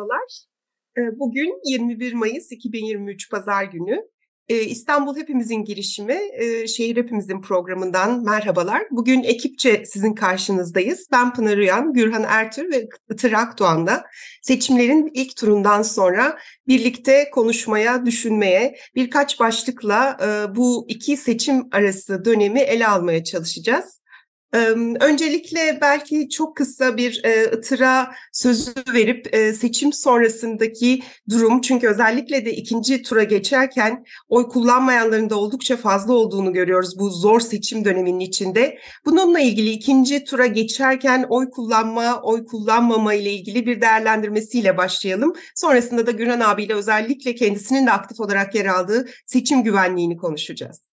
merhabalar. Bugün 21 Mayıs 2023 Pazar günü. İstanbul Hepimizin girişimi, Şehir Hepimizin programından merhabalar. Bugün ekipçe sizin karşınızdayız. Ben Pınar Uyan, Gürhan Ertür ve Itır Akdoğan'da seçimlerin ilk turundan sonra birlikte konuşmaya, düşünmeye, birkaç başlıkla bu iki seçim arası dönemi ele almaya çalışacağız. Öncelikle belki çok kısa bir ıtıra sözü verip seçim sonrasındaki durum çünkü özellikle de ikinci tura geçerken oy kullanmayanların da oldukça fazla olduğunu görüyoruz bu zor seçim döneminin içinde. Bununla ilgili ikinci tura geçerken oy kullanma, oy kullanmama ile ilgili bir değerlendirmesiyle başlayalım. Sonrasında da Güran abiyle özellikle kendisinin de aktif olarak yer aldığı seçim güvenliğini konuşacağız.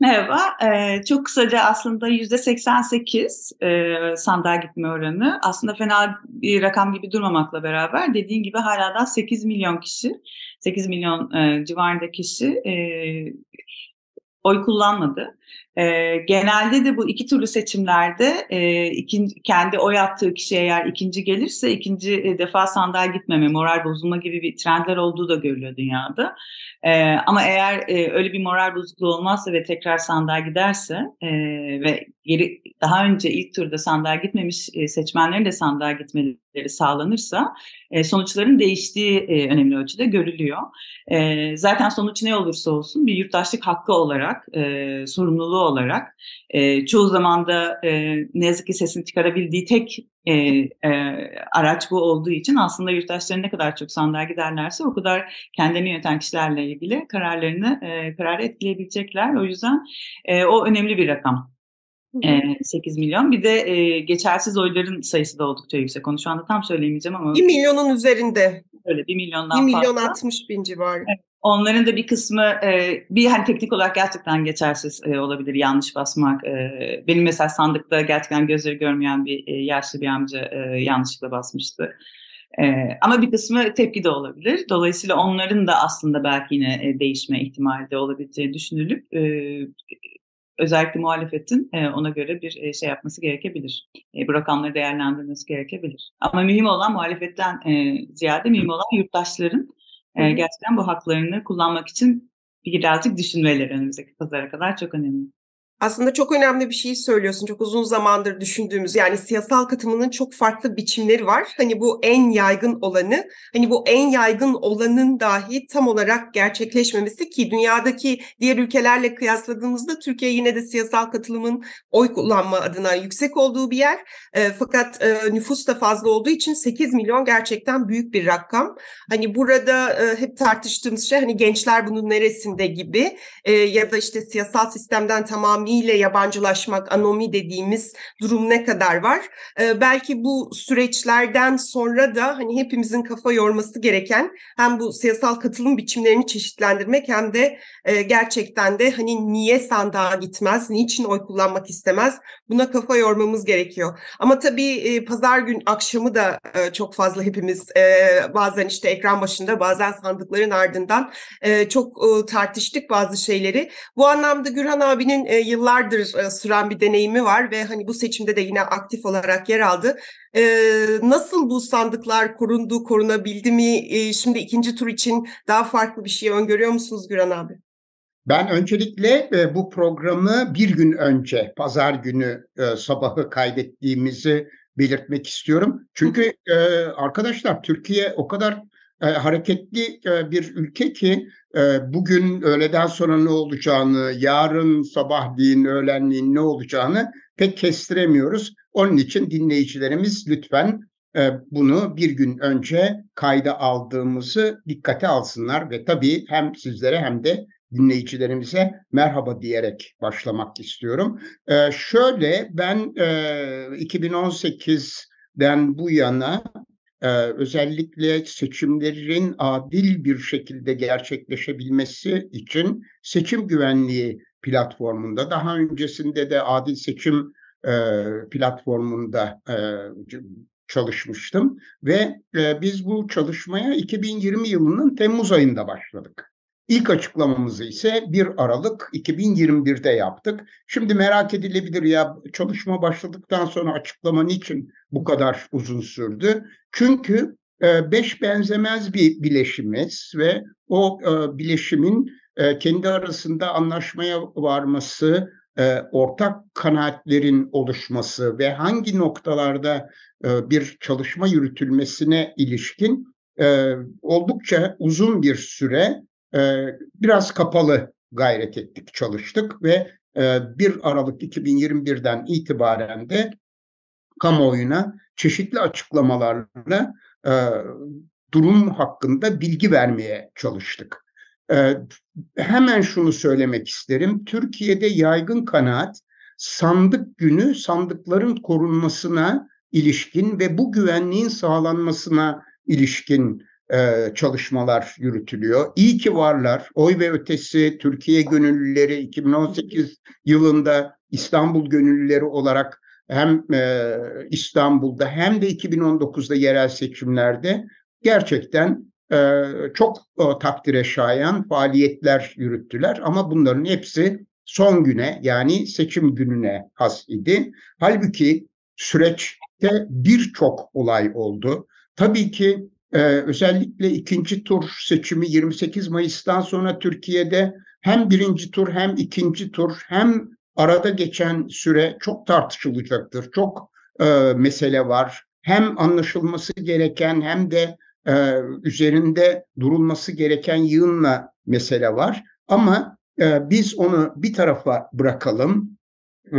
Merhaba. Ee, çok kısaca aslında yüzde 88 e, sandığa gitme oranı. Aslında fena bir rakam gibi durmamakla beraber dediğin gibi hala da 8 milyon kişi, 8 milyon e, civarında kişi e, oy kullanmadı. E, genelde de bu iki türlü seçimlerde e, ikinci, kendi oy attığı kişi eğer ikinci gelirse ikinci defa sandığa gitmeme, moral bozulma gibi bir trendler olduğu da görülüyor dünyada. E, ama eğer e, öyle bir moral bozukluğu olmazsa ve tekrar sandığa giderse e, ve geri daha önce ilk turda sandığa gitmemiş e, seçmenlerin de sandığa gitmeleri sağlanırsa e, sonuçların değiştiği e, önemli ölçüde görülüyor. E, zaten sonuç ne olursa olsun bir yurttaşlık hakkı olarak, e, sorumluluğu olarak e, çoğu zaman da e, ne yazık ki sesini çıkarabildiği tek e, e, araç bu olduğu için aslında yurttaşların ne kadar çok sandığa giderlerse o kadar kendini yöneten kişilerle ilgili kararlarını e, karar etkileyebilecekler. O yüzden e, o önemli bir rakam. 8 milyon. Bir de e, geçersiz oyların sayısı da oldukça yüksek. Onu şu anda tam söyleyemeyeceğim ama. 1 milyonun üzerinde. Öyle 1 milyondan 1 milyon fazla. 60 bin civarı. Evet. Onların da bir kısmı e, bir hani teknik olarak gerçekten geçersiz e, olabilir yanlış basmak. E, benim mesela sandıkta gerçekten gözleri görmeyen bir e, yaşlı bir amca e, yanlışlıkla basmıştı. E, ama bir kısmı tepki de olabilir. Dolayısıyla onların da aslında belki yine e, değişme ihtimali de olabileceği düşünülüp e, özellikle muhalefetin e, ona göre bir e, şey yapması gerekebilir. E, bu rakamları değerlendirmesi gerekebilir. Ama mühim olan muhalefetten e, ziyade mühim olan yurttaşların gerçekten bu haklarını kullanmak için birazcık düşünmeleri önümüzdeki pazara kadar çok önemli. Aslında çok önemli bir şey söylüyorsun. Çok uzun zamandır düşündüğümüz yani siyasal katılımının çok farklı biçimleri var. Hani bu en yaygın olanı, hani bu en yaygın olanın dahi tam olarak gerçekleşmemesi ki dünyadaki diğer ülkelerle kıyasladığımızda Türkiye yine de siyasal katılımın oy kullanma adına yüksek olduğu bir yer. E, fakat e, nüfus da fazla olduğu için 8 milyon gerçekten büyük bir rakam. Hani burada e, hep tartıştığımız şey hani gençler bunun neresinde gibi e, ya da işte siyasal sistemden tamamı tamamıyla yabancılaşmak, anomi dediğimiz durum ne kadar var? Ee, belki bu süreçlerden sonra da hani hepimizin kafa yorması gereken hem bu siyasal katılım biçimlerini çeşitlendirmek hem de e, gerçekten de hani niye sandığa gitmez, niçin oy kullanmak istemez buna kafa yormamız gerekiyor. Ama tabii e, pazar gün akşamı da e, çok fazla hepimiz e, bazen işte ekran başında bazen sandıkların ardından e, çok e, tartıştık bazı şeyleri. Bu anlamda Gürhan abinin e, yıllardır e, süren bir deneyimi var ve hani bu seçimde de yine aktif olarak yer aldı. E, nasıl bu sandıklar korundu, korunabildi mi? E, şimdi ikinci tur için daha farklı bir şey öngörüyor musunuz Güran abi? Ben öncelikle bu programı bir gün önce, pazar günü sabahı kaydettiğimizi belirtmek istiyorum. Çünkü arkadaşlar Türkiye o kadar hareketli bir ülke ki bugün öğleden sonra ne olacağını, yarın sabahleyin, öğlenliğin ne olacağını pek kestiremiyoruz. Onun için dinleyicilerimiz lütfen bunu bir gün önce kayda aldığımızı dikkate alsınlar ve tabii hem sizlere hem de dinleyicilerimize merhaba diyerek başlamak istiyorum. şöyle ben 2018'den bu yana ee, özellikle seçimlerin adil bir şekilde gerçekleşebilmesi için seçim güvenliği platformunda daha öncesinde de adil seçim e, platformunda e, çalışmıştım ve e, biz bu çalışmaya 2020 yılının Temmuz ayında başladık. İlk açıklamamızı ise 1 Aralık 2021'de yaptık. Şimdi merak edilebilir ya çalışma başladıktan sonra açıklama niçin bu kadar uzun sürdü? Çünkü e, beş benzemez bir bileşimiz ve o e, bileşimin e, kendi arasında anlaşmaya varması, e, ortak kanaatlerin oluşması ve hangi noktalarda bir çalışma yürütülmesine ilişkin oldukça uzun bir süre biraz kapalı gayret ettik, çalıştık ve e, 1 Aralık 2021'den itibaren de kamuoyuna çeşitli açıklamalarla e, durum hakkında bilgi vermeye çalıştık. E, hemen şunu söylemek isterim. Türkiye'de yaygın kanaat sandık günü sandıkların korunmasına ilişkin ve bu güvenliğin sağlanmasına ilişkin e, çalışmalar yürütülüyor. İyi ki varlar. Oy ve Ötesi, Türkiye Gönüllüleri 2018 yılında İstanbul Gönüllüleri olarak hem e, İstanbul'da hem de 2019'da yerel seçimlerde gerçekten e, çok e, takdire şayan faaliyetler yürüttüler. Ama bunların hepsi son güne yani seçim gününe has idi. Halbuki süreçte birçok olay oldu. Tabii ki ee, özellikle ikinci tur seçimi 28 Mayıs'tan sonra Türkiye'de hem birinci tur hem ikinci tur hem arada geçen süre çok tartışılacaktır. Çok e, mesele var. Hem anlaşılması gereken hem de e, üzerinde durulması gereken yığınla mesele var. Ama e, biz onu bir tarafa bırakalım e,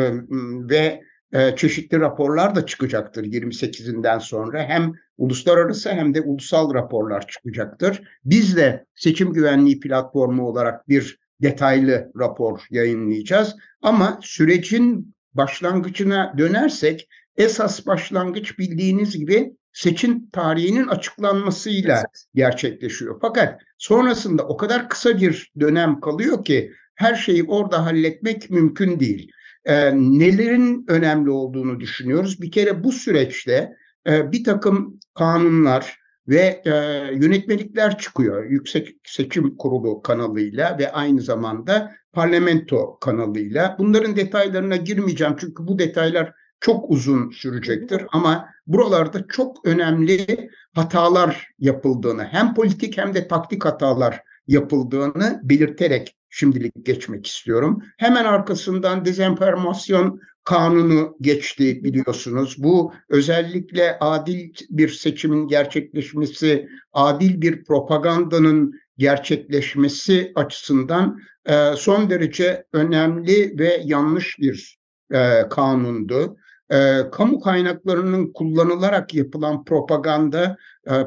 ve e, çeşitli raporlar da çıkacaktır 28'inden sonra. Hem uluslararası hem de ulusal raporlar çıkacaktır. Biz de seçim güvenliği platformu olarak bir detaylı rapor yayınlayacağız. Ama sürecin başlangıcına dönersek esas başlangıç bildiğiniz gibi seçim tarihinin açıklanmasıyla gerçekleşiyor. Fakat sonrasında o kadar kısa bir dönem kalıyor ki her şeyi orada halletmek mümkün değil e, nelerin önemli olduğunu düşünüyoruz. Bir kere bu süreçte e, bir takım kanunlar ve e, yönetmelikler çıkıyor. Yüksek Seçim Kurulu kanalıyla ve aynı zamanda parlamento kanalıyla. Bunların detaylarına girmeyeceğim çünkü bu detaylar çok uzun sürecektir ama buralarda çok önemli hatalar yapıldığını hem politik hem de taktik hatalar yapıldığını belirterek şimdilik geçmek istiyorum. Hemen arkasından dezenformasyon kanunu geçti biliyorsunuz. Bu özellikle adil bir seçimin gerçekleşmesi, adil bir propagandanın gerçekleşmesi açısından e, son derece önemli ve yanlış bir e, kanundu e, kamu kaynaklarının kullanılarak yapılan propaganda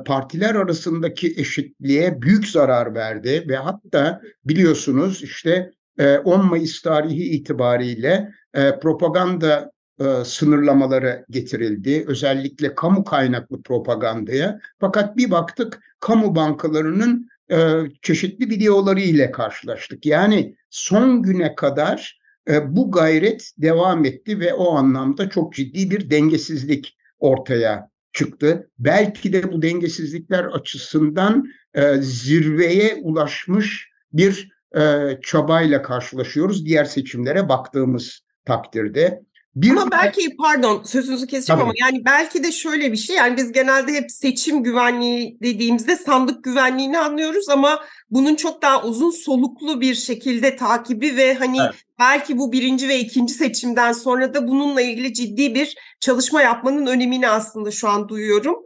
partiler arasındaki eşitliğe büyük zarar verdi ve hatta biliyorsunuz işte e, 10 Mayıs tarihi itibariyle e, propaganda e, sınırlamaları getirildi. Özellikle kamu kaynaklı propagandaya. Fakat bir baktık kamu bankalarının e, çeşitli videoları ile karşılaştık. Yani son güne kadar e, bu gayret devam etti ve o anlamda çok ciddi bir dengesizlik ortaya çıktı. Belki de bu dengesizlikler açısından e, zirveye ulaşmış bir e, çabayla karşılaşıyoruz diğer seçimlere baktığımız takdirde. Bir ama belki pardon sözünüzü keseceğim ama yani belki de şöyle bir şey yani biz genelde hep seçim güvenliği dediğimizde sandık güvenliğini anlıyoruz ama bunun çok daha uzun soluklu bir şekilde takibi ve hani evet. belki bu birinci ve ikinci seçimden sonra da bununla ilgili ciddi bir çalışma yapmanın önemini aslında şu an duyuyorum.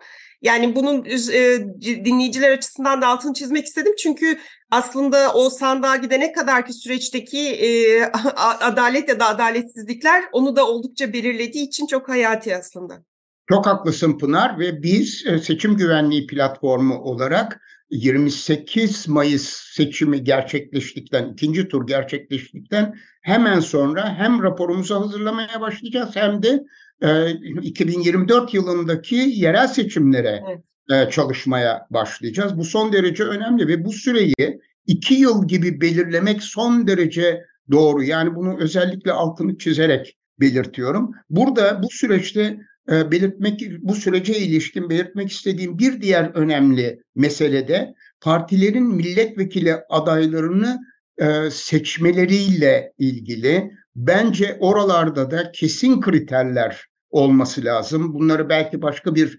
Yani bunun e, dinleyiciler açısından da altını çizmek istedim. Çünkü aslında o sandığa gidene kadarki süreçteki e, adalet ya da adaletsizlikler onu da oldukça belirlediği için çok hayati aslında. Çok haklısın Pınar ve biz e, seçim güvenliği platformu olarak 28 Mayıs seçimi gerçekleştikten, ikinci tur gerçekleştikten hemen sonra hem raporumuzu hazırlamaya başlayacağız hem de 2024 yılındaki yerel seçimlere evet. Çalışmaya başlayacağız. Bu son derece önemli ve bu süreyi iki yıl gibi belirlemek son derece doğru. Yani bunu özellikle altını çizerek belirtiyorum. Burada bu süreçte belirtmek bu sürece ilişkin belirtmek istediğim bir diğer önemli mesele de partilerin milletvekili adaylarını seçmeleriyle ilgili bence oralarda da kesin kriterler olması lazım. Bunları belki başka bir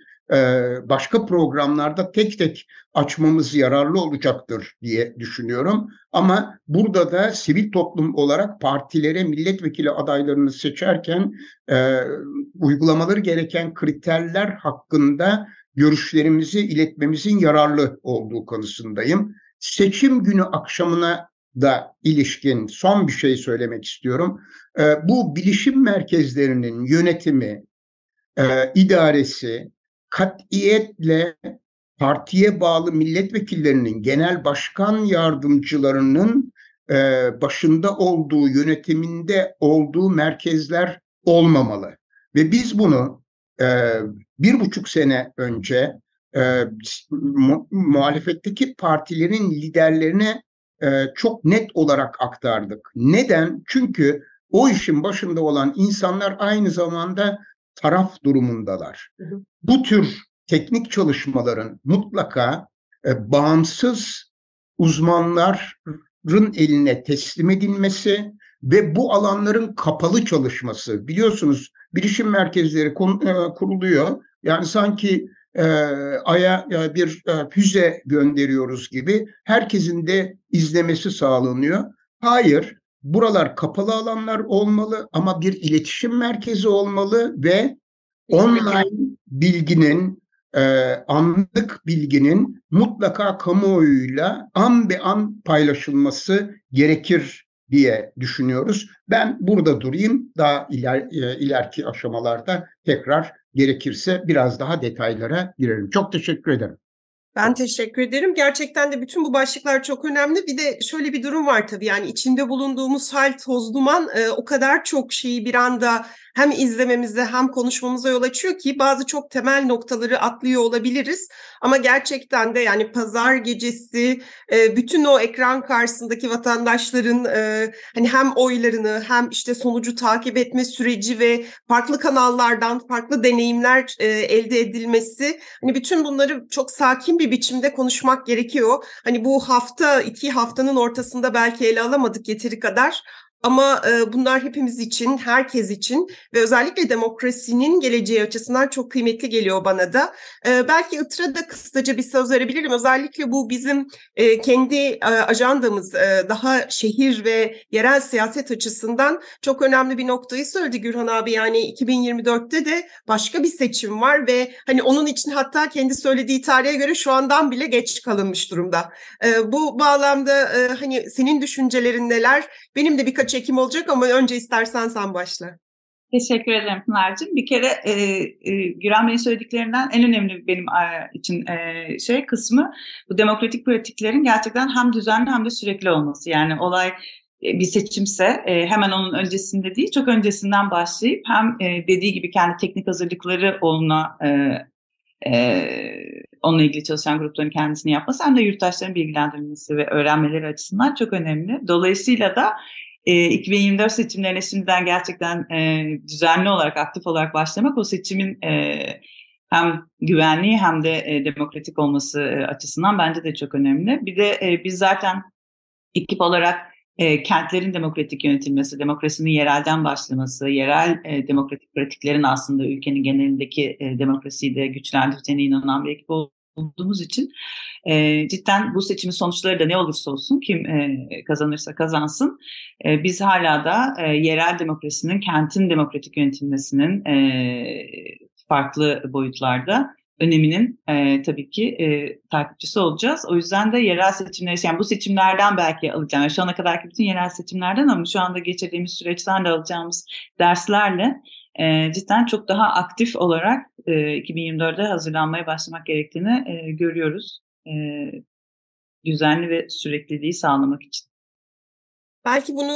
başka programlarda tek tek açmamız yararlı olacaktır diye düşünüyorum. Ama burada da sivil toplum olarak partilere milletvekili adaylarını seçerken uygulamaları gereken kriterler hakkında görüşlerimizi iletmemizin yararlı olduğu konusundayım. Seçim günü akşamına da ilişkin son bir şey söylemek istiyorum. Bu bilişim merkezlerinin yönetimi, idaresi, katiyetle partiye bağlı milletvekillerinin, genel başkan yardımcılarının e, başında olduğu, yönetiminde olduğu merkezler olmamalı. Ve biz bunu e, bir buçuk sene önce e, mu, muhalefetteki partilerin liderlerine e, çok net olarak aktardık. Neden? Çünkü o işin başında olan insanlar aynı zamanda taraf durumundalar. Hı hı. Bu tür teknik çalışmaların mutlaka e, bağımsız uzmanların eline teslim edilmesi ve bu alanların kapalı çalışması. Biliyorsunuz bilişim merkezleri kon, e, kuruluyor. Yani sanki e, Ay'a e, bir e, füze gönderiyoruz gibi herkesin de izlemesi sağlanıyor. Hayır, buralar kapalı alanlar olmalı ama bir iletişim merkezi olmalı ve online bilginin, e, anlık bilginin mutlaka kamuoyuyla an be an paylaşılması gerekir diye düşünüyoruz. Ben burada durayım. Daha iler, e, ileriki aşamalarda tekrar gerekirse biraz daha detaylara girelim. Çok teşekkür ederim. Ben teşekkür ederim. Gerçekten de bütün bu başlıklar çok önemli. Bir de şöyle bir durum var tabii yani içinde bulunduğumuz hal toz duman e, o kadar çok şeyi bir anda hem izlememize hem konuşmamıza yol açıyor ki bazı çok temel noktaları atlıyor olabiliriz. Ama gerçekten de yani pazar gecesi e, bütün o ekran karşısındaki vatandaşların e, hani hem oylarını hem işte sonucu takip etme süreci ve farklı kanallardan farklı deneyimler e, elde edilmesi hani bütün bunları çok sakin bir biçimde konuşmak gerekiyor. Hani bu hafta iki haftanın ortasında belki ele alamadık yeteri kadar ama e, bunlar hepimiz için, herkes için ve özellikle demokrasinin geleceği açısından çok kıymetli geliyor bana da. E, belki Itıra da kısaca bir söz verebilirim. Özellikle bu bizim e, kendi ajandamız daha şehir ve yerel siyaset açısından çok önemli bir noktayı söyledi Gürhan abi. Yani 2024'te de başka bir seçim var ve hani onun için hatta kendi söylediği tarihe göre şu andan bile geç kalınmış durumda. Bu bağlamda hani senin düşüncelerin neler? Benim de birkaç çekim olacak ama önce istersen sen başla. Teşekkür ederim Pınar'cığım. Bir kere e, e, Güran Bey'in söylediklerinden en önemli benim e, için e, şey kısmı bu demokratik pratiklerin gerçekten hem düzenli hem de sürekli olması. Yani olay e, bir seçimse e, hemen onun öncesinde değil çok öncesinden başlayıp hem e, dediği gibi kendi teknik hazırlıkları e, onunla ilgili çalışan grupların kendisini yapması hem de yurttaşların bilgilendirilmesi ve öğrenmeleri açısından çok önemli. Dolayısıyla da e, 2024 seçimlerine şimdiden gerçekten e, düzenli olarak, aktif olarak başlamak o seçimin e, hem güvenliği hem de e, demokratik olması e, açısından bence de çok önemli. Bir de e, biz zaten ekip olarak e, kentlerin demokratik yönetilmesi, demokrasinin yerelden başlaması, yerel e, demokratik pratiklerin aslında ülkenin genelindeki e, demokrasiyi de güçlendireceğine inanan bir ekip olduğumuz için e, cidden bu seçimin sonuçları da ne olursa olsun kim e, kazanırsa kazansın e, biz hala da e, yerel demokrasinin kentin demokratik yönetilmesinin e, farklı boyutlarda öneminin e, tabii ki e, takipçisi olacağız. O yüzden de yerel seçimler, yani bu seçimlerden belki alacağım, şu ana kadarki bütün yerel seçimlerden ama şu anda geçirdiğimiz süreçten de alacağımız derslerle e, cidden çok daha aktif olarak e, 2024'de hazırlanmaya başlamak gerektiğini e, görüyoruz. E, düzenli ve sürekliliği sağlamak için. Belki bunu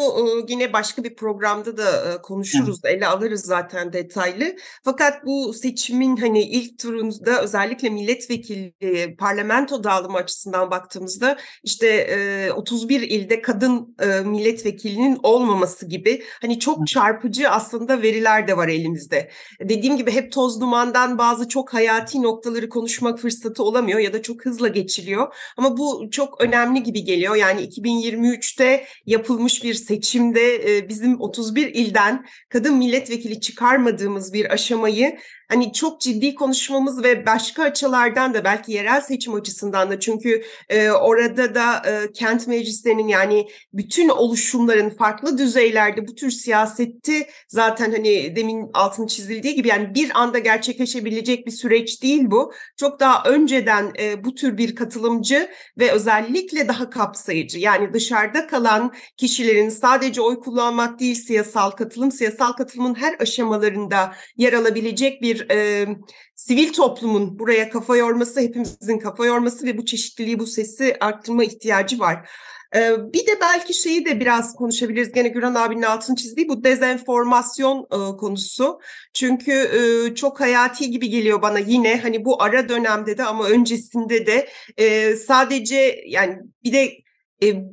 yine başka bir programda da konuşuruz, ele alırız zaten detaylı. Fakat bu seçimin hani ilk turunda özellikle milletvekili, parlamento dağılımı açısından baktığımızda işte 31 ilde kadın milletvekilinin olmaması gibi hani çok çarpıcı aslında veriler de var elimizde. Dediğim gibi hep toz dumandan bazı çok hayati noktaları konuşmak fırsatı olamıyor ya da çok hızla geçiliyor. Ama bu çok önemli gibi geliyor. Yani 2023'te yapıl yapılmış bir seçimde bizim 31 ilden kadın milletvekili çıkarmadığımız bir aşamayı hani çok ciddi konuşmamız ve başka açılardan da belki yerel seçim açısından da çünkü e, orada da e, kent meclislerinin yani bütün oluşumların farklı düzeylerde bu tür siyaseti zaten hani demin altını çizildiği gibi yani bir anda gerçekleşebilecek bir süreç değil bu. Çok daha önceden e, bu tür bir katılımcı ve özellikle daha kapsayıcı yani dışarıda kalan kişilerin sadece oy kullanmak değil siyasal katılım, siyasal katılımın her aşamalarında yer alabilecek bir e, sivil toplumun buraya kafa yorması, hepimizin kafa yorması ve bu çeşitliliği, bu sesi arttırma ihtiyacı var. Ee, bir de belki şeyi de biraz konuşabiliriz. Gene Güran abinin altını çizdiği bu dezenformasyon e, konusu. Çünkü e, çok hayati gibi geliyor bana yine hani bu ara dönemde de ama öncesinde de e, sadece yani bir de e,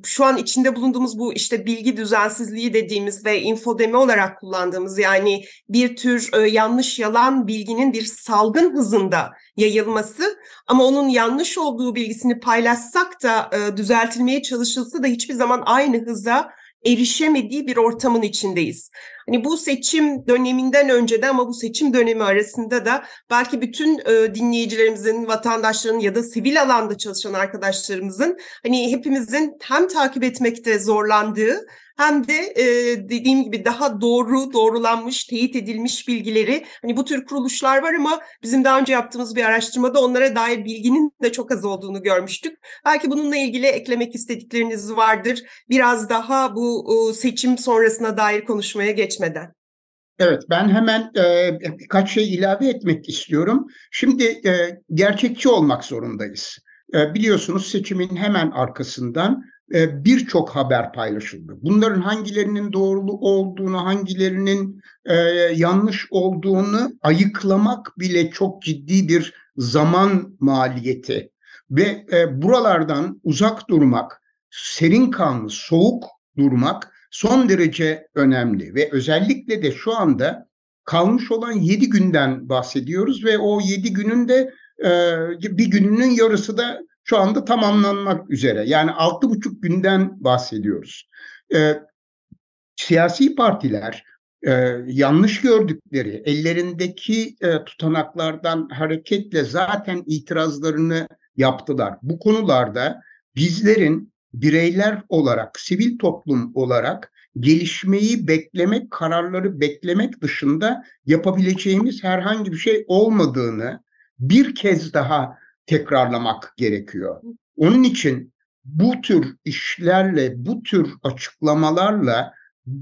şu an içinde bulunduğumuz bu işte bilgi düzensizliği dediğimiz ve infodemi olarak kullandığımız yani bir tür e, yanlış yalan bilginin bir salgın hızında yayılması ama onun yanlış olduğu bilgisini paylaşsak da e, düzeltilmeye çalışılsa da hiçbir zaman aynı hıza erişemediği bir ortamın içindeyiz. Hani bu seçim döneminden önce de ama bu seçim dönemi arasında da belki bütün e, dinleyicilerimizin, vatandaşların ya da sivil alanda çalışan arkadaşlarımızın hani hepimizin hem takip etmekte zorlandığı hem de e, dediğim gibi daha doğru, doğrulanmış, teyit edilmiş bilgileri hani bu tür kuruluşlar var ama bizim daha önce yaptığımız bir araştırmada onlara dair bilginin de çok az olduğunu görmüştük. Belki bununla ilgili eklemek istedikleriniz vardır. Biraz daha bu e, seçim sonrasına dair konuşmaya geçmeden. Evet, ben hemen e, birkaç şey ilave etmek istiyorum. Şimdi e, gerçekçi olmak zorundayız. E, biliyorsunuz seçimin hemen arkasından birçok haber paylaşıldı. Bunların hangilerinin doğru olduğunu, hangilerinin e, yanlış olduğunu ayıklamak bile çok ciddi bir zaman maliyeti ve e, buralardan uzak durmak, serin kanlı, soğuk durmak son derece önemli ve özellikle de şu anda kalmış olan 7 günden bahsediyoruz ve o 7 günün de bir gününün yarısı da şu anda tamamlanmak üzere. Yani altı buçuk günden bahsediyoruz. E, siyasi partiler e, yanlış gördükleri ellerindeki e, tutanaklardan hareketle zaten itirazlarını yaptılar. Bu konularda bizlerin bireyler olarak, sivil toplum olarak gelişmeyi beklemek, kararları beklemek dışında yapabileceğimiz herhangi bir şey olmadığını bir kez daha tekrarlamak gerekiyor. Onun için bu tür işlerle, bu tür açıklamalarla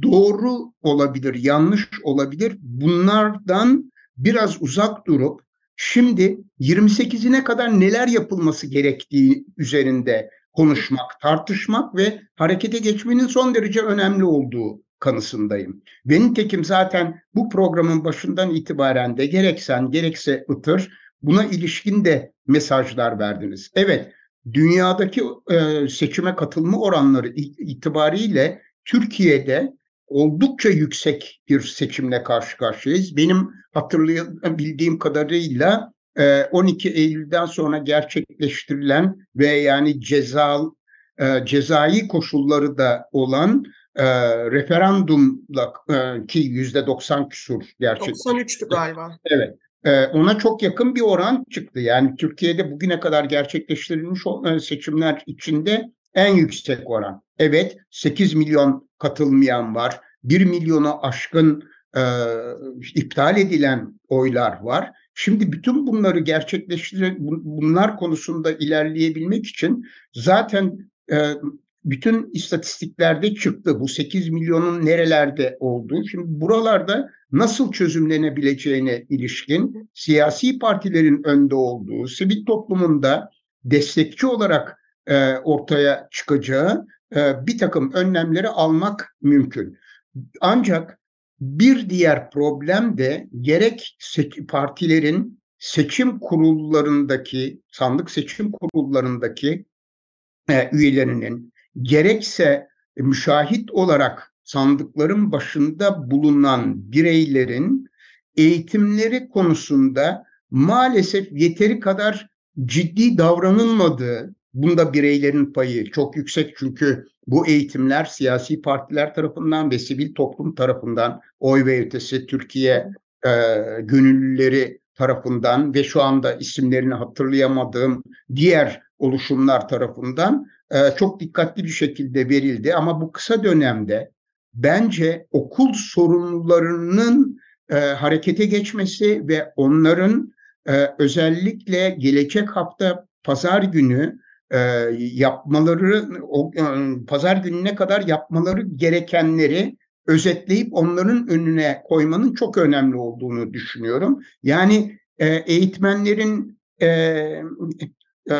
doğru olabilir, yanlış olabilir. Bunlardan biraz uzak durup şimdi 28'ine kadar neler yapılması gerektiği üzerinde konuşmak, tartışmak ve harekete geçmenin son derece önemli olduğu kanısındayım. Benim tekim zaten bu programın başından itibaren de gerek sen gerekse Itır Buna ilişkin de mesajlar verdiniz. Evet, dünyadaki e, seçime katılma oranları itibariyle Türkiye'de oldukça yüksek bir seçimle karşı karşıyayız. Benim hatırlayabildiğim kadarıyla 12 Eylül'den sonra gerçekleştirilen ve yani ceza e, cezai koşulları da olan e, referandumla e, ki yüzde 90 küsur gerçekleşti. 93'tü galiba. Evet. Ee, ona çok yakın bir oran çıktı. Yani Türkiye'de bugüne kadar gerçekleştirilmiş e, seçimler içinde en yüksek oran. Evet 8 milyon katılmayan var. 1 milyonu aşkın e, iptal edilen oylar var. Şimdi bütün bunları gerçekleştiren bunlar konusunda ilerleyebilmek için zaten e, bütün istatistiklerde çıktı. Bu 8 milyonun nerelerde olduğu. Şimdi buralarda nasıl çözümlenebileceğine ilişkin siyasi partilerin önde olduğu, sivil toplumunda destekçi olarak e, ortaya çıkacağı e, bir takım önlemleri almak mümkün. Ancak bir diğer problem de gerek partilerin seçim kurullarındaki, sandık seçim kurullarındaki e, üyelerinin gerekse müşahit olarak sandıkların başında bulunan bireylerin eğitimleri konusunda maalesef yeteri kadar ciddi davranılmadığı, bunda bireylerin payı çok yüksek. Çünkü bu eğitimler siyasi partiler tarafından ve sivil toplum tarafından oy ve ötesi Türkiye e, gönüllüleri tarafından ve şu anda isimlerini hatırlayamadığım diğer oluşumlar tarafından e, çok dikkatli bir şekilde verildi. Ama bu kısa dönemde bence okul sorunlarının e, harekete geçmesi ve onların e, özellikle gelecek hafta pazar günü e, yapmaları, o, e, pazar gününe kadar yapmaları gerekenleri özetleyip onların önüne koymanın çok önemli olduğunu düşünüyorum. Yani e, eğitmenlerin e, e,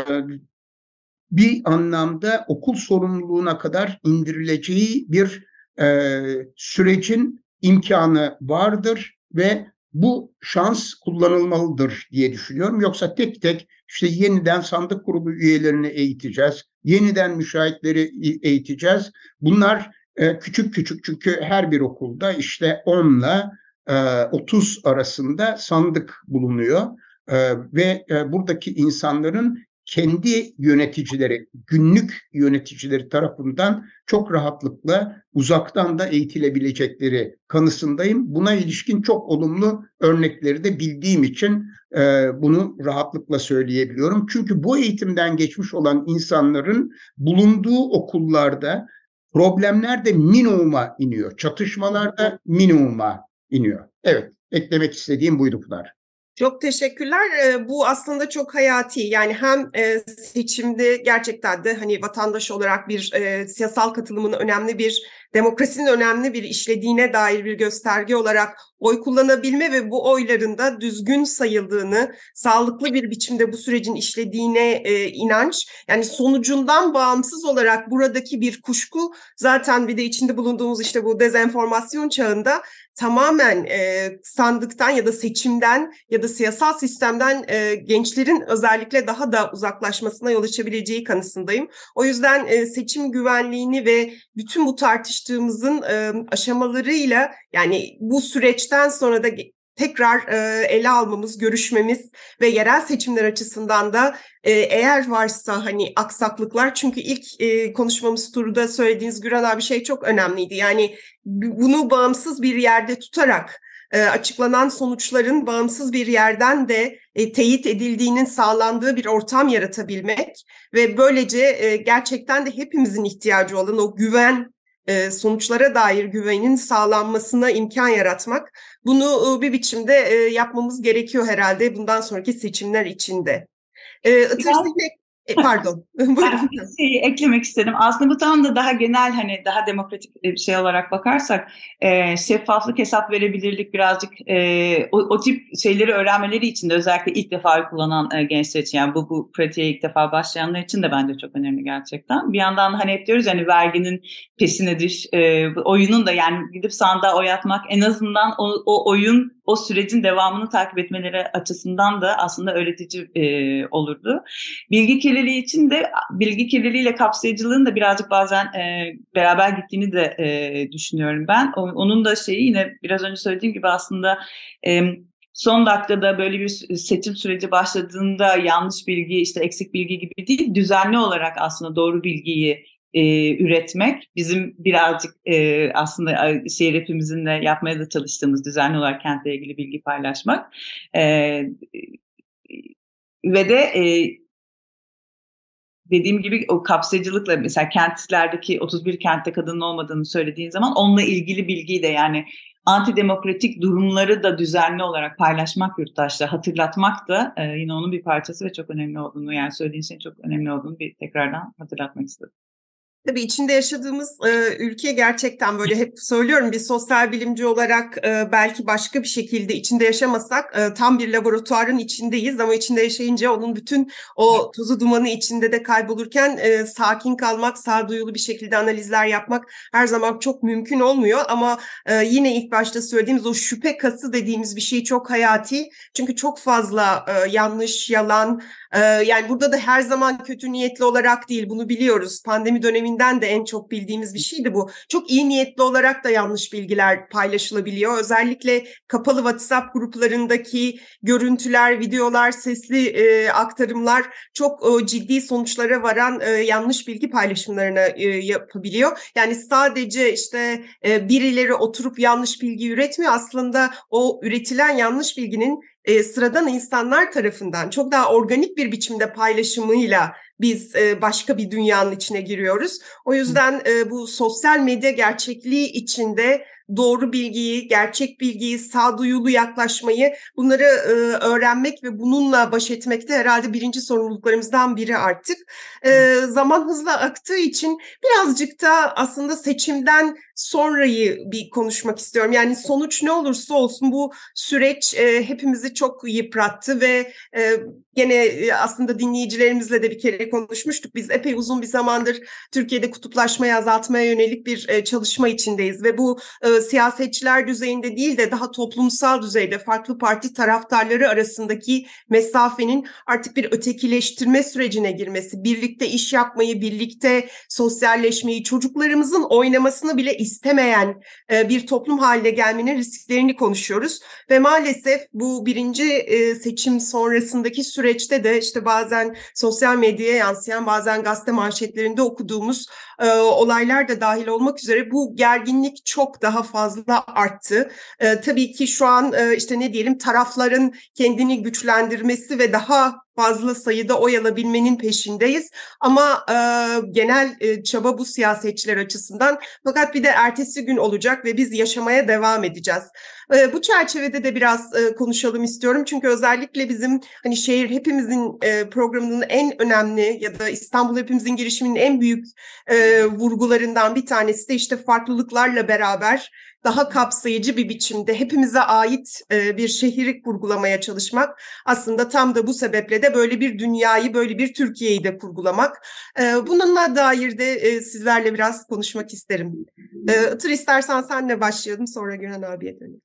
bir anlamda okul sorumluluğuna kadar indirileceği bir e, sürecin imkanı vardır ve bu şans kullanılmalıdır diye düşünüyorum. Yoksa tek tek işte yeniden sandık grubu üyelerini eğiteceğiz, yeniden müşahitleri eğiteceğiz. Bunlar e, küçük küçük çünkü her bir okulda işte 10 ile 30 arasında sandık bulunuyor e, ve e, buradaki insanların kendi yöneticileri, günlük yöneticileri tarafından çok rahatlıkla uzaktan da eğitilebilecekleri kanısındayım. Buna ilişkin çok olumlu örnekleri de bildiğim için e, bunu rahatlıkla söyleyebiliyorum. Çünkü bu eğitimden geçmiş olan insanların bulunduğu okullarda problemler de minimuma iniyor. Çatışmalar da minimuma iniyor. Evet, eklemek istediğim buydu Pınar. Çok teşekkürler. Bu aslında çok hayati. Yani hem seçimde gerçekten de hani vatandaş olarak bir siyasal katılımın önemli bir demokrasinin önemli bir işlediğine dair bir gösterge olarak oy kullanabilme ve bu oyların da düzgün sayıldığını, sağlıklı bir biçimde bu sürecin işlediğine e, inanç, yani sonucundan bağımsız olarak buradaki bir kuşku zaten bir de içinde bulunduğumuz işte bu dezenformasyon çağında tamamen e, sandıktan ya da seçimden ya da siyasal sistemden e, gençlerin özellikle daha da uzaklaşmasına yol açabileceği kanısındayım. O yüzden e, seçim güvenliğini ve bütün bu tartıştığımızın e, aşamalarıyla yani bu süreçten sonra da tekrar e, ele almamız, görüşmemiz ve yerel seçimler açısından da e, eğer varsa hani aksaklıklar çünkü ilk e, konuşmamız turda söylediğiniz Güran abi şey çok önemliydi. Yani bunu bağımsız bir yerde tutarak e, açıklanan sonuçların bağımsız bir yerden de e, teyit edildiğinin sağlandığı bir ortam yaratabilmek ve böylece e, gerçekten de hepimizin ihtiyacı olan o güven sonuçlara dair güvenin sağlanmasına imkan yaratmak. Bunu e, bir biçimde e, yapmamız gerekiyor herhalde bundan sonraki seçimler içinde. E, Itır e, pardon. ben bir şeyi eklemek istedim. Aslında bu tam da daha genel hani daha demokratik bir şey olarak bakarsak e, şeffaflık, hesap verebilirlik birazcık e, o, o tip şeyleri öğrenmeleri için de özellikle ilk defa kullanan e, gençler için yani bu, bu pratiğe ilk defa başlayanlar için de bence çok önemli gerçekten. Bir yandan hani hep diyoruz yani verginin pesine düş, e, oyunun da yani gidip sandığa oy atmak en azından o, o oyun o sürecin devamını takip etmeleri açısından da aslında öğretici e, olurdu. Bilgi kirliliği için de bilgi kirliliğiyle kapsayıcılığın da birazcık bazen e, beraber gittiğini de e, düşünüyorum ben. O, onun da şeyi yine biraz önce söylediğim gibi aslında e, son dakikada böyle bir seçim süreci başladığında yanlış bilgi, işte eksik bilgi gibi değil, düzenli olarak aslında doğru bilgiyi e, üretmek bizim birazcık e, aslında şehir hepimizin de yapmaya da çalıştığımız düzenli olarak kentle ilgili bilgi paylaşmak e, ve de e, dediğim gibi o kapsayıcılıkla mesela kentlerdeki 31 kentte kadının olmadığını söylediğin zaman onunla ilgili bilgiyi de yani antidemokratik durumları da düzenli olarak paylaşmak yurttaşlara hatırlatmak da e, yine onun bir parçası ve çok önemli olduğunu yani söylediğin şeyin çok önemli olduğunu bir tekrardan hatırlatmak istedim. Tabii içinde yaşadığımız e, ülke gerçekten böyle hep söylüyorum bir sosyal bilimci olarak e, belki başka bir şekilde içinde yaşamasak e, tam bir laboratuvarın içindeyiz ama içinde yaşayınca onun bütün o tozu dumanı içinde de kaybolurken e, sakin kalmak, sağduyulu bir şekilde analizler yapmak her zaman çok mümkün olmuyor ama e, yine ilk başta söylediğimiz o şüphe kası dediğimiz bir şey çok hayati. Çünkü çok fazla e, yanlış, yalan, e, yani burada da her zaman kötü niyetli olarak değil bunu biliyoruz. Pandemi döneminde döneminden de en çok bildiğimiz bir şeydi bu. Çok iyi niyetli olarak da yanlış bilgiler paylaşılabiliyor. Özellikle kapalı WhatsApp gruplarındaki görüntüler, videolar, sesli e, aktarımlar çok e, ciddi sonuçlara varan e, yanlış bilgi paylaşımlarına e, yapabiliyor. Yani sadece işte e, birileri oturup yanlış bilgi üretmiyor. Aslında o üretilen yanlış bilginin e, sıradan insanlar tarafından çok daha organik bir biçimde paylaşımıyla biz e, başka bir dünyanın içine giriyoruz. O yüzden e, bu sosyal medya gerçekliği içinde doğru bilgiyi, gerçek bilgiyi, sağduyulu yaklaşmayı bunları e, öğrenmek ve bununla baş etmekte herhalde birinci sorumluluklarımızdan biri artık. E, zaman hızla aktığı için birazcık da aslında seçimden sonrayı bir konuşmak istiyorum. Yani sonuç ne olursa olsun bu süreç e, hepimizi çok yıprattı ve e, gene e, aslında dinleyicilerimizle de bir kere konuşmuştuk. Biz epey uzun bir zamandır Türkiye'de kutuplaşmayı azaltmaya yönelik bir e, çalışma içindeyiz ve bu e, siyasetçiler düzeyinde değil de daha toplumsal düzeyde farklı parti taraftarları arasındaki mesafenin artık bir ötekileştirme sürecine girmesi, birlikte iş yapmayı, birlikte sosyalleşmeyi, çocuklarımızın oynamasını bile istemeyen e, bir toplum haline gelmenin risklerini konuşuyoruz. Ve maalesef bu birinci e, seçim sonrasındaki süreçte de işte bazen sosyal medyaya yansıyan, bazen gazete manşetlerinde okuduğumuz e, olaylar da dahil olmak üzere bu gerginlik çok daha fazla arttı. Tabii ki şu an işte ne diyelim tarafların kendini güçlendirmesi ve daha fazla sayıda oy alabilmenin peşindeyiz. Ama e, genel e, çaba bu siyasetçiler açısından. Fakat bir de ertesi gün olacak ve biz yaşamaya devam edeceğiz. E, bu çerçevede de biraz e, konuşalım istiyorum. Çünkü özellikle bizim hani şehir hepimizin e, programının en önemli ya da İstanbul hepimizin girişiminin en büyük e, vurgularından bir tanesi de işte farklılıklarla beraber daha kapsayıcı bir biçimde hepimize ait e, bir şehri kurgulamaya çalışmak aslında tam da bu sebeple de böyle bir dünyayı, böyle bir Türkiye'yi de kurgulamak. E, bununla dair de e, sizlerle biraz konuşmak isterim. E, istersen senle başlayalım sonra Güran abiye dönelim.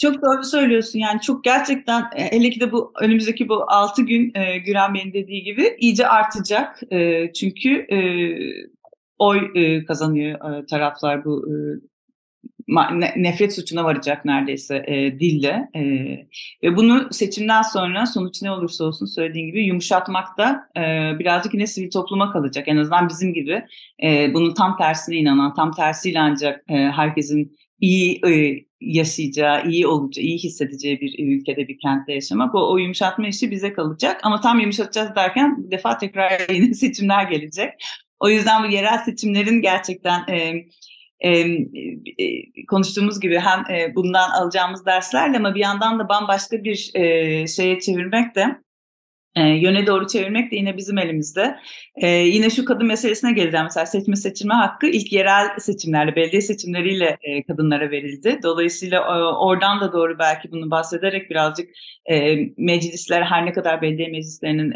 Çok doğru söylüyorsun yani çok gerçekten hele ki de bu önümüzdeki bu 6 gün e, Güran Bey'in dediği gibi iyice artacak. E, çünkü e, oy e, kazanıyor e, taraflar bu e, nefret suçuna varacak neredeyse e, dille e, ve bunu seçimden sonra sonuç ne olursa olsun söylediğin gibi yumuşatmak da e, birazcık yine sivil topluma kalacak en azından bizim gibi e, bunun tam tersine inanan tam tersiyle ancak e, herkesin iyi e, yaşayacağı, iyi olacağı, iyi hissedeceği bir ülkede, bir kentte yaşamak. O, o yumuşatma işi bize kalacak. Ama tam yumuşatacağız derken bu defa tekrar yeni seçimler gelecek. O yüzden bu yerel seçimlerin gerçekten e, e, konuştuğumuz gibi hem e, bundan alacağımız derslerle ama bir yandan da bambaşka bir e, şeye çevirmek de e, yöne doğru çevirmek de yine bizim elimizde. Yine şu kadın meselesine geleceğim. Mesela seçme seçilme hakkı ilk yerel seçimlerle, belediye seçimleriyle e, kadınlara verildi. Dolayısıyla oradan da doğru belki bunu bahsederek birazcık meclisler her ne kadar belediye meclislerinin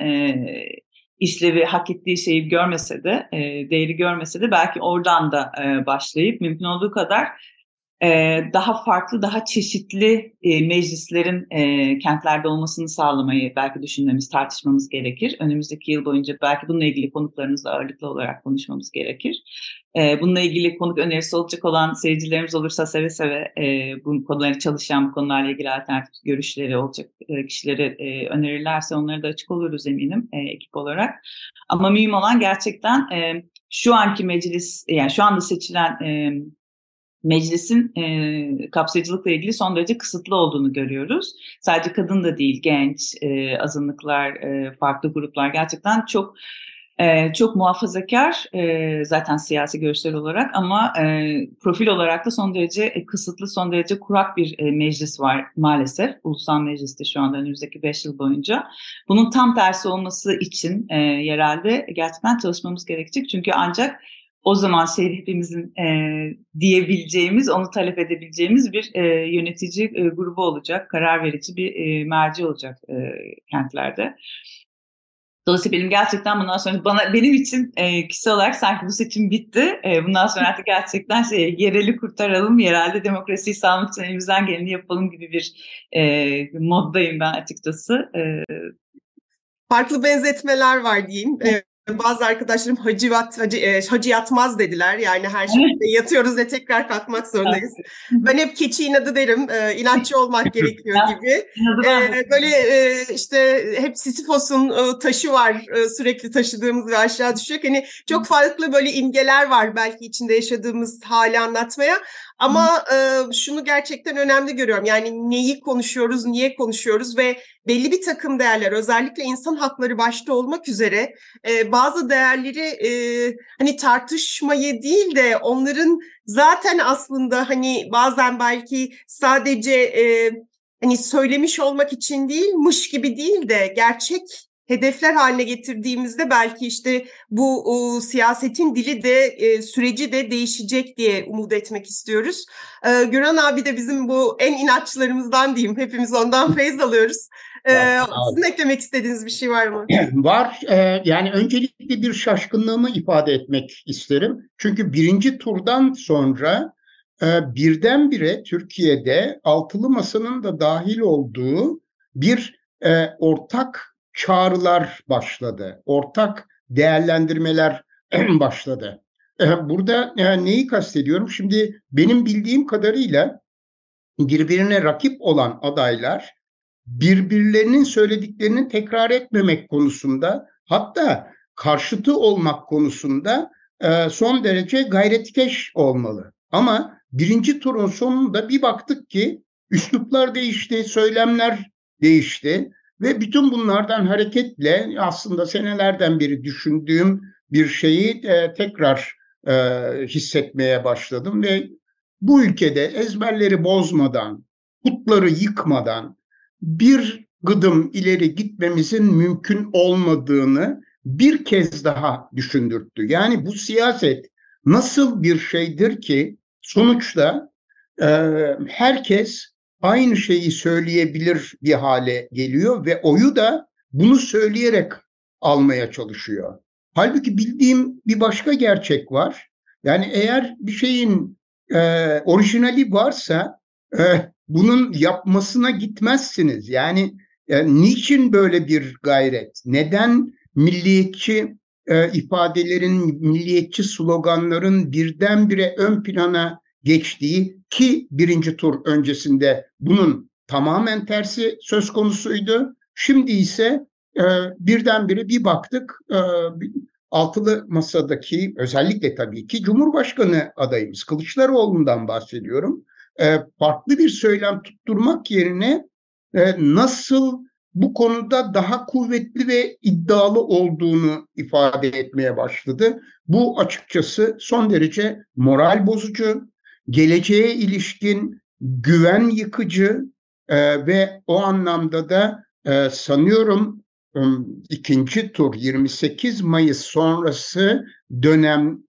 işlevi hak ettiği şeyi görmese de, e, değeri görmese de belki oradan da e, başlayıp mümkün olduğu kadar e, daha farklı, daha çeşitli e, meclislerin e, kentlerde olmasını sağlamayı belki düşünmemiz, tartışmamız gerekir. Önümüzdeki yıl boyunca belki bununla ilgili konuklarımızla ağırlıklı olarak konuşmamız gerekir. E, bununla ilgili konuk önerisi olacak olan seyircilerimiz olursa seve seve e, bu konuları çalışan, bu konularla ilgili alternatif görüşleri olacak kişileri önerirlerse onlara da açık oluruz eminim ekip olarak. Ama mühim olan gerçekten şu anki meclis, yani şu anda seçilen meclisin e, kapsayıcılıkla ilgili son derece kısıtlı olduğunu görüyoruz. Sadece kadın da değil, genç, e, azınlıklar, e, farklı gruplar gerçekten çok e, çok muhafazakar e, zaten siyasi görüşler olarak ama e, profil olarak da son derece e, kısıtlı, son derece kurak bir e, meclis var maalesef. Ulusal Meclis'te şu anda önümüzdeki 5 yıl boyunca. Bunun tam tersi olması için e, yerelde gerçekten çalışmamız gerekecek. Çünkü ancak o zaman şey hepimizin e, diyebileceğimiz, onu talep edebileceğimiz bir e, yönetici e, grubu olacak, karar verici bir e, merci olacak e, kentlerde. Dolayısıyla benim gerçekten bundan sonra bana benim için e, kişisel olarak sanki bu seçim bitti. E, bundan sonra artık gerçekten şey, yereli kurtaralım, yerelde demokrasiyi sağlamak için elimizden geleni yapalım gibi bir e, moddayım ben açıkçası. E, Farklı benzetmeler var diyeyim. Bazı arkadaşlarım hacıvat, hacı, e, hacı yatmaz dediler. Yani her şeyde yatıyoruz ve tekrar kalkmak zorundayız. ben hep keçi inadı derim. E, inatçı olmak gerekiyor gibi. E, böyle e, işte hep Sisyphos'un e, taşı var e, sürekli taşıdığımız ve aşağı düşecek. Hani çok farklı böyle imgeler var belki içinde yaşadığımız hali anlatmaya. Ama e, şunu gerçekten önemli görüyorum. Yani neyi konuşuyoruz, niye konuşuyoruz ve belli bir takım değerler, özellikle insan hakları başta olmak üzere e, bazı değerleri e, hani tartışmayı değil de onların zaten aslında hani bazen belki sadece e, hani söylemiş olmak için değil, mış gibi değil de gerçek hedefler haline getirdiğimizde belki işte bu o, siyasetin dili de e, süreci de değişecek diye umut etmek istiyoruz. E, Güran abi de bizim bu en inatçılarımızdan diyeyim. Hepimiz ondan feyz alıyoruz. E, sizin eklemek istediğiniz bir şey var mı? Var. E, yani öncelikle bir şaşkınlığımı ifade etmek isterim. Çünkü birinci turdan sonra e, birdenbire Türkiye'de altılı masanın da dahil olduğu bir e, ortak çağrılar başladı. Ortak değerlendirmeler başladı. Burada neyi kastediyorum? Şimdi benim bildiğim kadarıyla birbirine rakip olan adaylar birbirlerinin söylediklerini tekrar etmemek konusunda hatta karşıtı olmak konusunda son derece gayretkeş olmalı. Ama birinci turun sonunda bir baktık ki üsluplar değişti, söylemler değişti. Ve bütün bunlardan hareketle aslında senelerden beri düşündüğüm bir şeyi e, tekrar e, hissetmeye başladım ve bu ülkede ezberleri bozmadan, putları yıkmadan bir gıdım ileri gitmemizin mümkün olmadığını bir kez daha düşündürttü. Yani bu siyaset nasıl bir şeydir ki sonuçta e, herkes aynı şeyi söyleyebilir bir hale geliyor ve oyu da bunu söyleyerek almaya çalışıyor. Halbuki bildiğim bir başka gerçek var. Yani eğer bir şeyin e, orijinali varsa e, bunun yapmasına gitmezsiniz. Yani e, niçin böyle bir gayret? Neden milliyetçi e, ifadelerin, milliyetçi sloganların birdenbire ön plana geçtiği ki birinci tur öncesinde bunun tamamen tersi söz konusuydu. Şimdi ise e, birdenbire bir baktık e, altılı masadaki özellikle tabii ki Cumhurbaşkanı adayımız Kılıçdaroğlu'ndan bahsediyorum. E, farklı bir söylem tutturmak yerine e, nasıl bu konuda daha kuvvetli ve iddialı olduğunu ifade etmeye başladı. Bu açıkçası son derece moral bozucu, geleceğe ilişkin güven yıkıcı e, ve o anlamda da e, sanıyorum e, ikinci tur 28 Mayıs sonrası dönem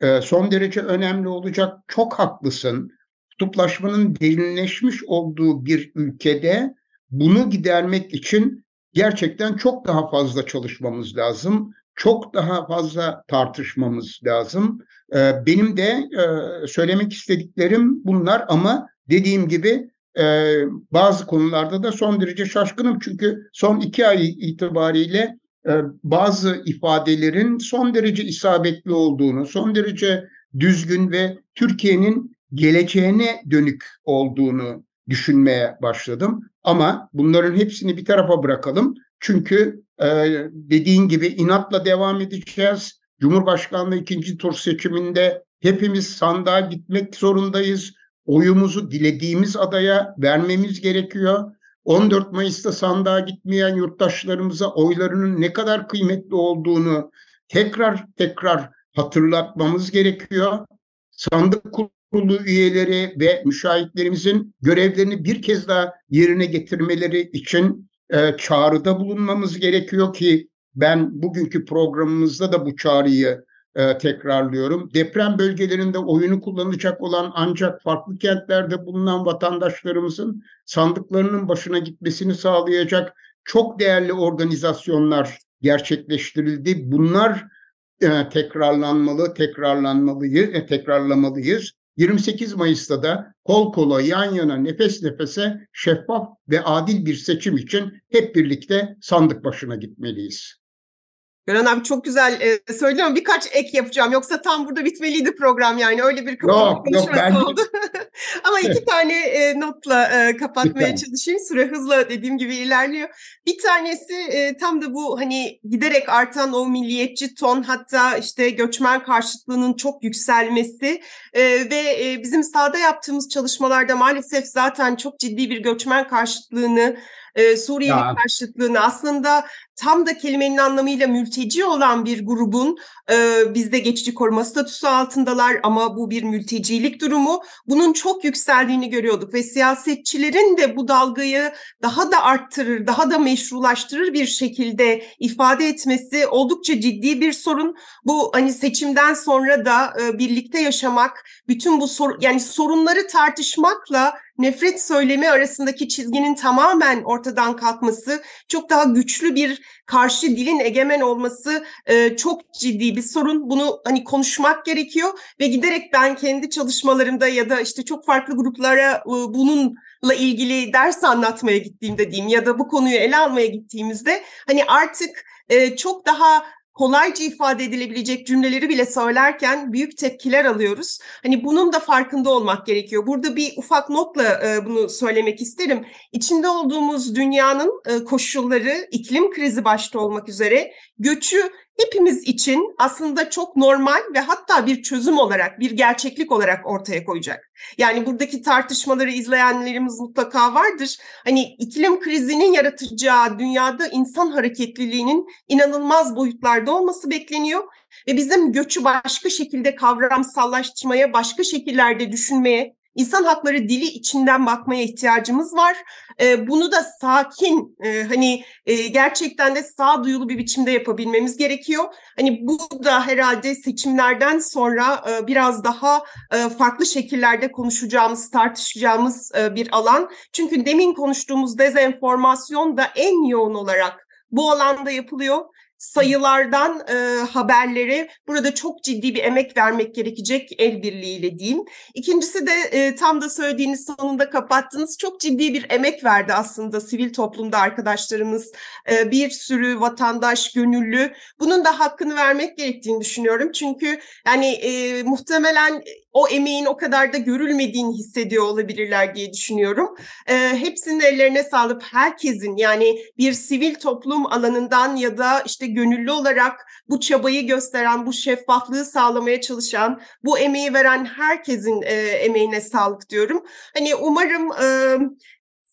e, son derece önemli olacak. Çok haklısın. Kutuplaşmanın derinleşmiş olduğu bir ülkede bunu gidermek için gerçekten çok daha fazla çalışmamız lazım. Çok daha fazla tartışmamız lazım. Ee, benim de e, söylemek istediklerim bunlar ama dediğim gibi e, bazı konularda da son derece şaşkınım. Çünkü son iki ay itibariyle e, bazı ifadelerin son derece isabetli olduğunu, son derece düzgün ve Türkiye'nin geleceğine dönük olduğunu düşünmeye başladım. Ama bunların hepsini bir tarafa bırakalım. Çünkü dediğin gibi inatla devam edeceğiz Cumhurbaşkanlığı ikinci tur seçiminde hepimiz sandığa gitmek zorundayız. Oyumuzu dilediğimiz adaya vermemiz gerekiyor. 14 Mayıs'ta sandığa gitmeyen yurttaşlarımıza oylarının ne kadar kıymetli olduğunu tekrar tekrar hatırlatmamız gerekiyor. Sandık kurulu üyeleri ve müşahitlerimizin görevlerini bir kez daha yerine getirmeleri için e, çağrıda bulunmamız gerekiyor ki ben bugünkü programımızda da bu çağrıyı e, tekrarlıyorum. Deprem bölgelerinde oyunu kullanacak olan ancak farklı kentlerde bulunan vatandaşlarımızın sandıklarının başına gitmesini sağlayacak çok değerli organizasyonlar gerçekleştirildi. Bunlar e, tekrarlanmalı, tekrarlanmalıyız, e, tekrarlamalıyız. 28 Mayıs'ta da kol kola, yan yana, nefes nefese şeffaf ve adil bir seçim için hep birlikte sandık başına gitmeliyiz. Gören abi çok güzel e, söyledi ama birkaç ek yapacağım. Yoksa tam burada bitmeliydi program yani. Öyle bir kapanma Yok, yok, konuşması ben- oldu. ama iki tane e, notla e, kapatmaya Lütfen. çalışayım. Süre hızla dediğim gibi ilerliyor. Bir tanesi e, tam da bu hani giderek artan o milliyetçi ton hatta işte göçmen karşıtlığının çok yükselmesi e, ve e, bizim sahada yaptığımız çalışmalarda maalesef zaten çok ciddi bir göçmen karşıtlığını e, Suriyeli Ya. karşıtlığını aslında tam da kelimenin anlamıyla mülteci olan bir grubun e, bizde geçici koruma statüsü altındalar ama bu bir mültecilik durumu. Bunun çok yükseldiğini görüyorduk ve siyasetçilerin de bu dalgayı daha da arttırır, daha da meşrulaştırır bir şekilde ifade etmesi oldukça ciddi bir sorun. Bu hani seçimden sonra da e, birlikte yaşamak, bütün bu sor yani sorunları tartışmakla nefret söylemi arasındaki çizginin tamamen ortadan kalkması, çok daha güçlü bir karşı dilin egemen olması e, çok ciddi bir sorun. Bunu hani konuşmak gerekiyor ve giderek ben kendi çalışmalarımda ya da işte çok farklı gruplara e, bununla ilgili ders anlatmaya gittiğimde diyeyim ya da bu konuyu ele almaya gittiğimizde hani artık e, çok daha kolayca ifade edilebilecek cümleleri bile söylerken büyük tepkiler alıyoruz. Hani bunun da farkında olmak gerekiyor. Burada bir ufak notla e, bunu söylemek isterim. İçinde olduğumuz dünyanın e, koşulları, iklim krizi başta olmak üzere göçü hepimiz için aslında çok normal ve hatta bir çözüm olarak, bir gerçeklik olarak ortaya koyacak. Yani buradaki tartışmaları izleyenlerimiz mutlaka vardır. Hani iklim krizinin yaratacağı dünyada insan hareketliliğinin inanılmaz boyutlarda olması bekleniyor ve bizim göçü başka şekilde kavramsallaştırmaya, başka şekillerde düşünmeye, insan hakları dili içinden bakmaya ihtiyacımız var. Ee, bunu da sakin, e, hani e, gerçekten de sağduyulu bir biçimde yapabilmemiz gerekiyor. Hani bu da herhalde seçimlerden sonra e, biraz daha farklı şekillerde konuşacağımız, tartışacağımız bir alan. Çünkü demin konuştuğumuz dezenformasyon da en yoğun olarak bu alanda yapılıyor. Sayılardan e, haberlere burada çok ciddi bir emek vermek gerekecek el birliğiyle diyeyim. İkincisi de e, tam da söylediğiniz sonunda kapattınız. Çok ciddi bir emek verdi aslında sivil toplumda arkadaşlarımız. E, bir sürü vatandaş, gönüllü. Bunun da hakkını vermek gerektiğini düşünüyorum. Çünkü yani e, muhtemelen o emeğin o kadar da görülmediğini hissediyor olabilirler diye düşünüyorum. E, hepsinin ellerine sağlık. Herkesin yani bir sivil toplum alanından ya da işte gönüllü olarak bu çabayı gösteren, bu şeffaflığı sağlamaya çalışan, bu emeği veren herkesin e, emeğine sağlık diyorum. Hani umarım e,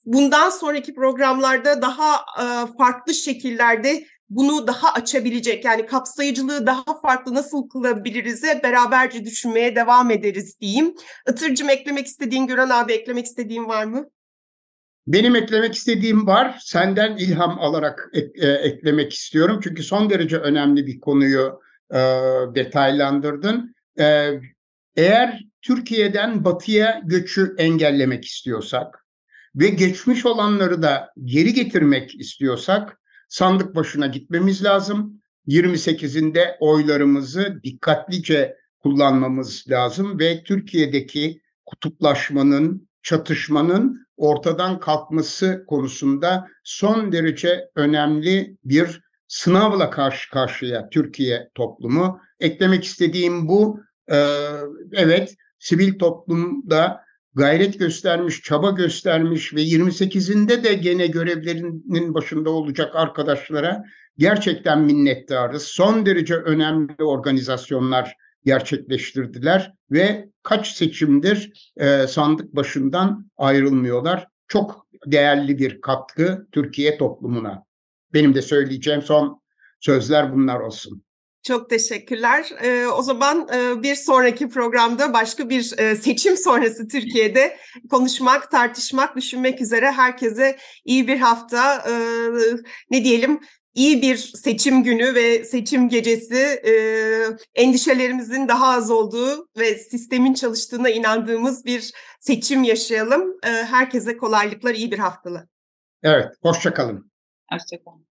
bundan sonraki programlarda daha e, farklı şekillerde bunu daha açabilecek yani kapsayıcılığı daha farklı nasıl kılabiliriz'e beraberce düşünmeye devam ederiz diyeyim. Itırcım eklemek istediğin, Gören abi eklemek istediğin var mı? Benim eklemek istediğim var. Senden ilham alarak ek- e, eklemek istiyorum. Çünkü son derece önemli bir konuyu e, detaylandırdın. E, eğer Türkiye'den batıya göçü engellemek istiyorsak ve geçmiş olanları da geri getirmek istiyorsak sandık başına gitmemiz lazım. 28'inde oylarımızı dikkatlice kullanmamız lazım ve Türkiye'deki kutuplaşmanın, çatışmanın ortadan kalkması konusunda son derece önemli bir sınavla karşı karşıya Türkiye toplumu. Eklemek istediğim bu. Evet, sivil toplumda gayret göstermiş, çaba göstermiş ve 28'inde de gene görevlerinin başında olacak arkadaşlara gerçekten minnettarız. Son derece önemli organizasyonlar gerçekleştirdiler ve kaç seçimdir e, sandık başından ayrılmıyorlar. Çok değerli bir katkı Türkiye toplumuna. Benim de söyleyeceğim son sözler bunlar olsun. Çok teşekkürler. Ee, o zaman e, bir sonraki programda başka bir e, seçim sonrası Türkiye'de konuşmak, tartışmak, düşünmek üzere herkese iyi bir hafta, e, ne diyelim, iyi bir seçim günü ve seçim gecesi, e, endişelerimizin daha az olduğu ve sistemin çalıştığına inandığımız bir seçim yaşayalım. E, herkese kolaylıklar, iyi bir haftalı. Evet, hoşçakalın. Hoşçakalın.